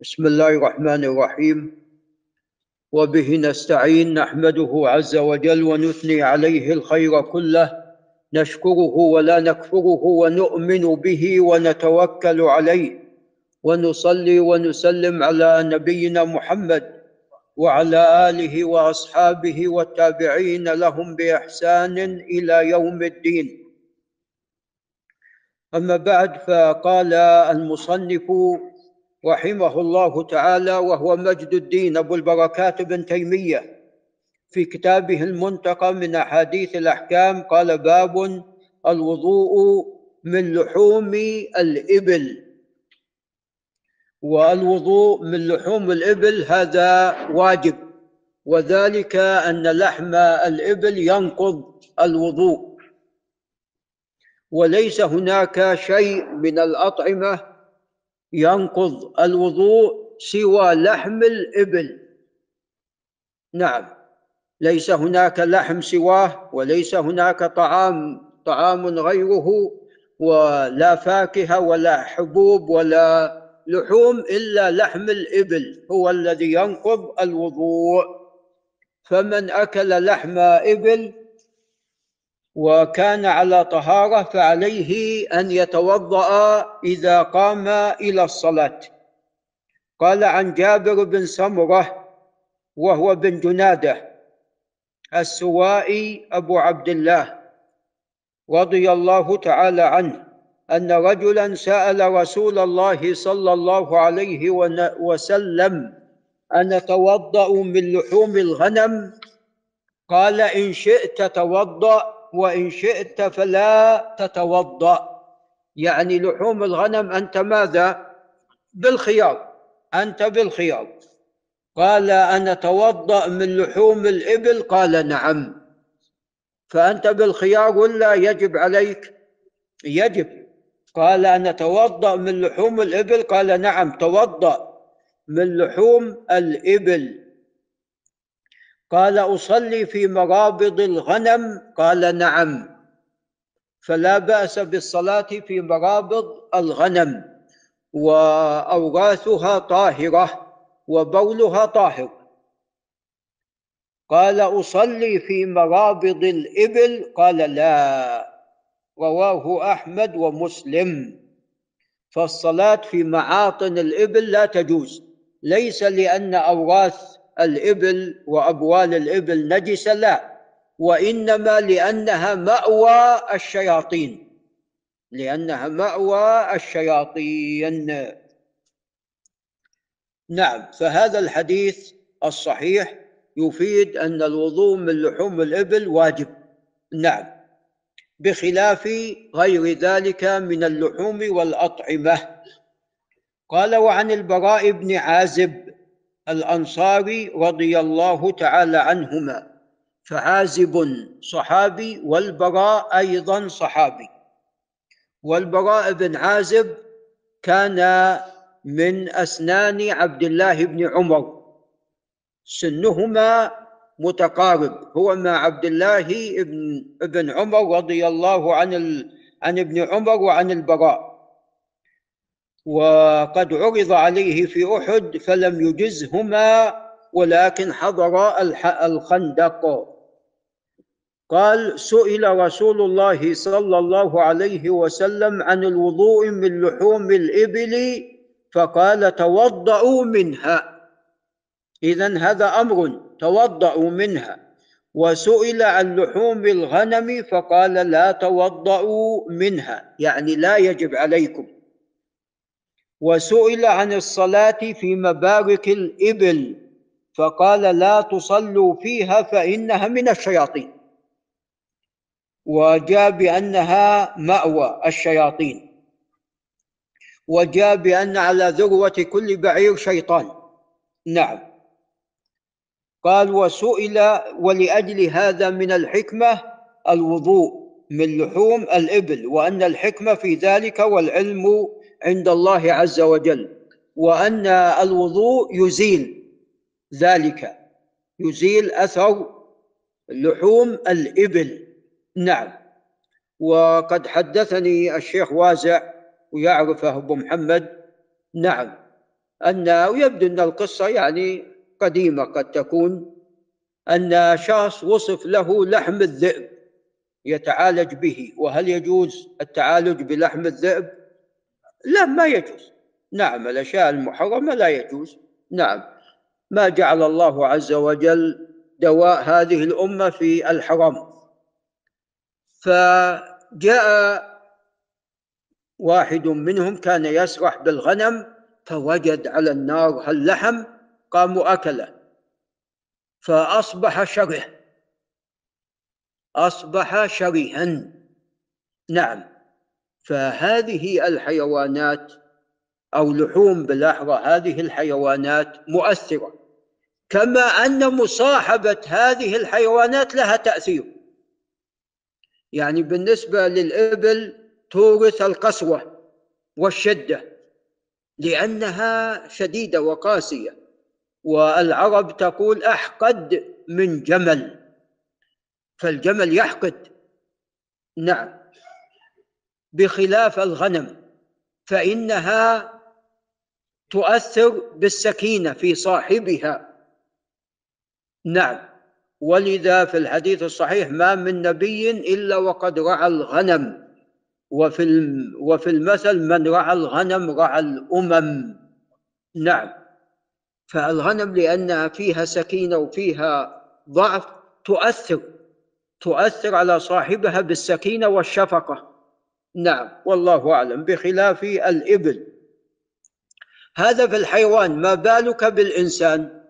بسم الله الرحمن الرحيم. وبه نستعين نحمده عز وجل ونثني عليه الخير كله. نشكره ولا نكفره ونؤمن به ونتوكل عليه. ونصلي ونسلم على نبينا محمد وعلى آله وأصحابه والتابعين لهم بإحسان إلى يوم الدين. أما بعد فقال المصنف رحمه الله تعالى وهو مجد الدين أبو البركات بن تيمية. في كتابه المنتقى من أحاديث الأحكام قال باب الوضوء من لحوم الإبل. والوضوء من لحوم الإبل هذا واجب وذلك أن لحم الإبل ينقض الوضوء. وليس هناك شيء من الأطعمة ينقض الوضوء سوى لحم الإبل. نعم ليس هناك لحم سواه وليس هناك طعام طعام غيره ولا فاكهة ولا حبوب ولا لحوم إلا لحم الإبل هو الذي ينقض الوضوء. فمن أكل لحم إبل وكان على طهارة فعليه أن يتوضأ إذا قام إلى الصلاة. قال عن جابر بن سمرة وهو بن جنادة السوائي أبو عبد الله رضي الله تعالى عنه أن رجلا سأل رسول الله صلى الله عليه وسلم أن توضا من لحوم الغنم؟ قال إن شئت توضأ وإن شئت فلا تتوضأ. يعني لحوم الغنم أنت ماذا؟ بالخيار أنت بالخيار قال أنا توضأ من لحوم الإبل؟ قال نعم. فأنت بالخيار ولا يجب عليك؟ يجب. قال أنا توضأ من لحوم الإبل؟ قال نعم توضأ من لحوم الإبل. قال أصلي في مرابض الغنم. قال نعم. فلا بأس بالصلاة في مرابض الغنم وأوراثها طاهرة وبولها طاهر. قال أصلي في مرابض الإبل. قال لا. رواه أحمد ومسلم. فالصلاة في معاطن الإبل لا تجوز ليس لأن أوراث الإبل وأبوال الإبل نجسة لا وإنما لأنها مأوى الشياطين. لأنها مأوى الشياطين. نعم فهذا الحديث الصحيح يفيد أن الوضوء من لحوم الإبل واجب. نعم بخلاف غير ذلك من اللحوم والأطعمة. قال وعن البراء بن عازب الأنصاري رضي الله تعالى عنهما فعازب صحابي والبراء أيضا صحابي. والبراء بن عازب كان من أسنان عبد الله بن عمر. سنهما متقارب هو مع عبد الله بن ابن عمر رضي الله عن عن ابن عمر وعن البراء. وقد عرض عليه في أحد فلم يجزهما ولكن حضر الخندق. قال سئل رسول الله صلى الله عليه وسلم عن الوضوء من لحوم الإبل فقال توضؤوا منها. اذا هذا أمر توضؤوا منها. وسئل عن لحوم الغنم فقال لا توضؤوا منها يعني لا يجب عليكم. وسئل عن الصلاة في مبارك الإبل فقال لا تصلوا فيها فإنها من الشياطين. وجاء بأنها مأوى الشياطين وجاء بأن على ذروة كل بعير شيطان. نعم. قال وسئل ولأجل هذا من الحكمة الوضوء من لحوم الإبل وأن الحكمة في ذلك والعلم عند الله عز وجل وأن الوضوء يزيل ذلك يزيل أثر لحوم الإبل. نعم. وقد حدثني الشيخ وازع ويعرفه أبو محمد. نعم. أن ويبدو أن القصة يعني قديمة قد تكون أن شخص وصف له لحم الذئب يتعالج به. وهل يجوز التعالج بلحم الذئب؟ لا ما يجوز. نعم الأشياء المحرمة لا يجوز. نعم. ما جعل الله عز وجل دواء هذه الأمة في الحرام فجاء واحد منهم كان يسرح بالغنم فوجد على النار اللحم قام أكله فأصبح شره أصبح شرها نعم. فهذه الحيوانات أو لحوم بالأحرى هذه الحيوانات مؤثرة. كما أن مصاحبة هذه الحيوانات لها تأثير. يعني بالنسبة للإبل تورث القسوة والشدة لأنها شديدة وقاسية. والعرب تقول أحقد من جمل. فالجمل يحقد. نعم. بخلاف الغنم فإنها تؤثر بالسكينة في صاحبها. نعم ولذا في الحديث الصحيح ما من نبي إلا وقد رعى الغنم وفي وفي المثل من رعى الغنم رعى الأمم. نعم فالغنم لأنها فيها سكينة وفيها ضعف تؤثر تؤثر على صاحبها بالسكينة والشفقة. نعم والله أعلم بخلاف الإبل. هذا في الحيوان ما بالك بالإنسان؟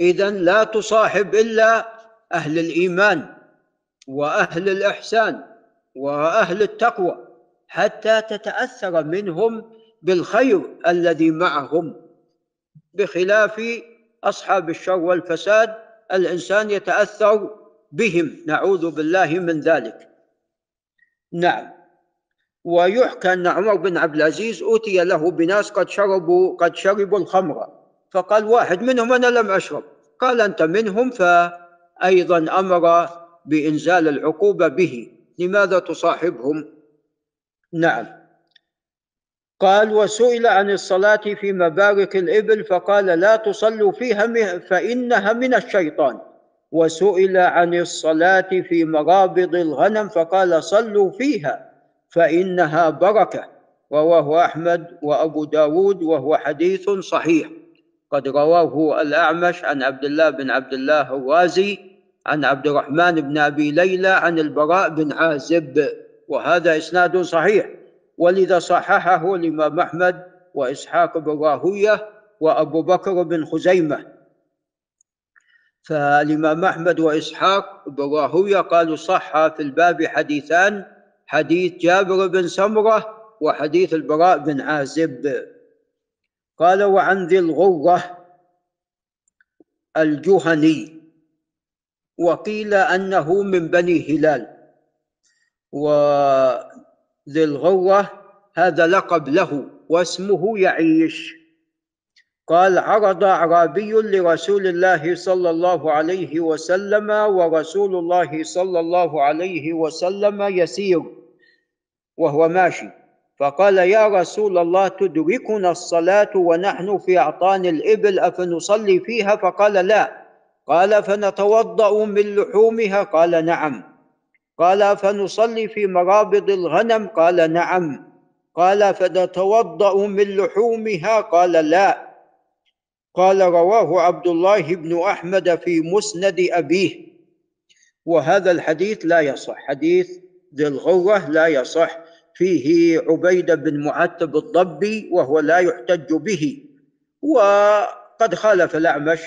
إذا لا تصاحب إلا أهل الإيمان وأهل الإحسان وأهل التقوى حتى تتأثر منهم بالخير الذي معهم. بخلاف أصحاب الشر والفساد الإنسان يتأثر بهم نعوذ بالله من ذلك. نعم. ويحكى أن عمر بن عبد العزيز أوتي له بناس قد شربوا قد شربوا الخمر فقال واحد منهم أنا لم أشرب. قال أنت منهم؟ فأيضا أمر بإنزال العقوبة به. لماذا تصاحبهم؟ نعم. قال وسئل عن الصلاة في مبارك الإبل فقال لا تصلوا فيها فإنها من الشيطان. وسئل عن الصلاة في مرابض الغنم فقال صلوا فيها فإنها بركة. رواه أحمد وأبو داود وهو حديث صحيح. قد رواه الأعمش عن عبد الله بن عبد الله الرازي عن عبد الرحمن بن أبي ليلى عن البراء بن عازب. وهذا إسناد صحيح. ولذا صححه الإمام أحمد وإسحاق بن راهوية وأبو بكر بن خزيمة. فالإمام أحمد وإسحاق بن راهوية قالوا صح في الباب حديثان حديث جابر بن سمرة وحديث البراء بن عازب. قال وعن ذي الغرة الجهني وقيل أنه من بني هلال. وذي الغرة هذا لقب له واسمه يعيش. قال عرض أعرابي لرسول الله صلى الله عليه وسلم ورسول الله صلى الله عليه وسلم يسير وهو ماشي. فقال يا رسول الله تدركنا الصلاة ونحن في أعطان الإبل أفنصلي فيها؟ فقال لا. قال فنتوضأ من لحومها؟ قال نعم. قال فنصلي في مرابض الغنم؟ قال نعم. قال فنتوضأ من لحومها؟ قال لا. قال رواه عبد الله بن أحمد في مسند أبيه. وهذا الحديث لا يصح. حديث ذي الغرة لا يصح. فيه عبيدة بن معتب الضبي وهو لا يحتج به. وقد خالف الأعمش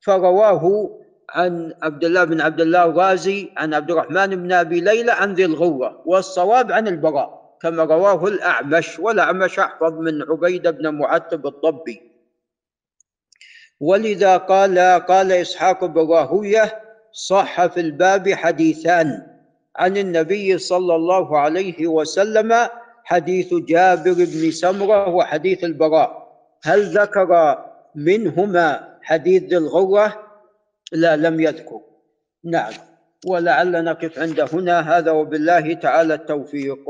فرواه عن عبد الله بن عبد الله الرازي عن عبد الرحمن بن أبي ليلى عن ذي الغرة. والصواب عن البراء كما رواه الأعمش. والأعمش أحفظ من عبيدة بن معتب الضبي. ولذا قال قال إسحاق بن صح في الباب حديثان عن النبي صلى الله عليه وسلم حديث جابر بن سمرة وحديث البراء. هل ذكر منهما حديث ذي الغرة؟ لا لم يذكر. نعم. ولعل نقف عند هنا. هذا وبالله تعالى التوفيق.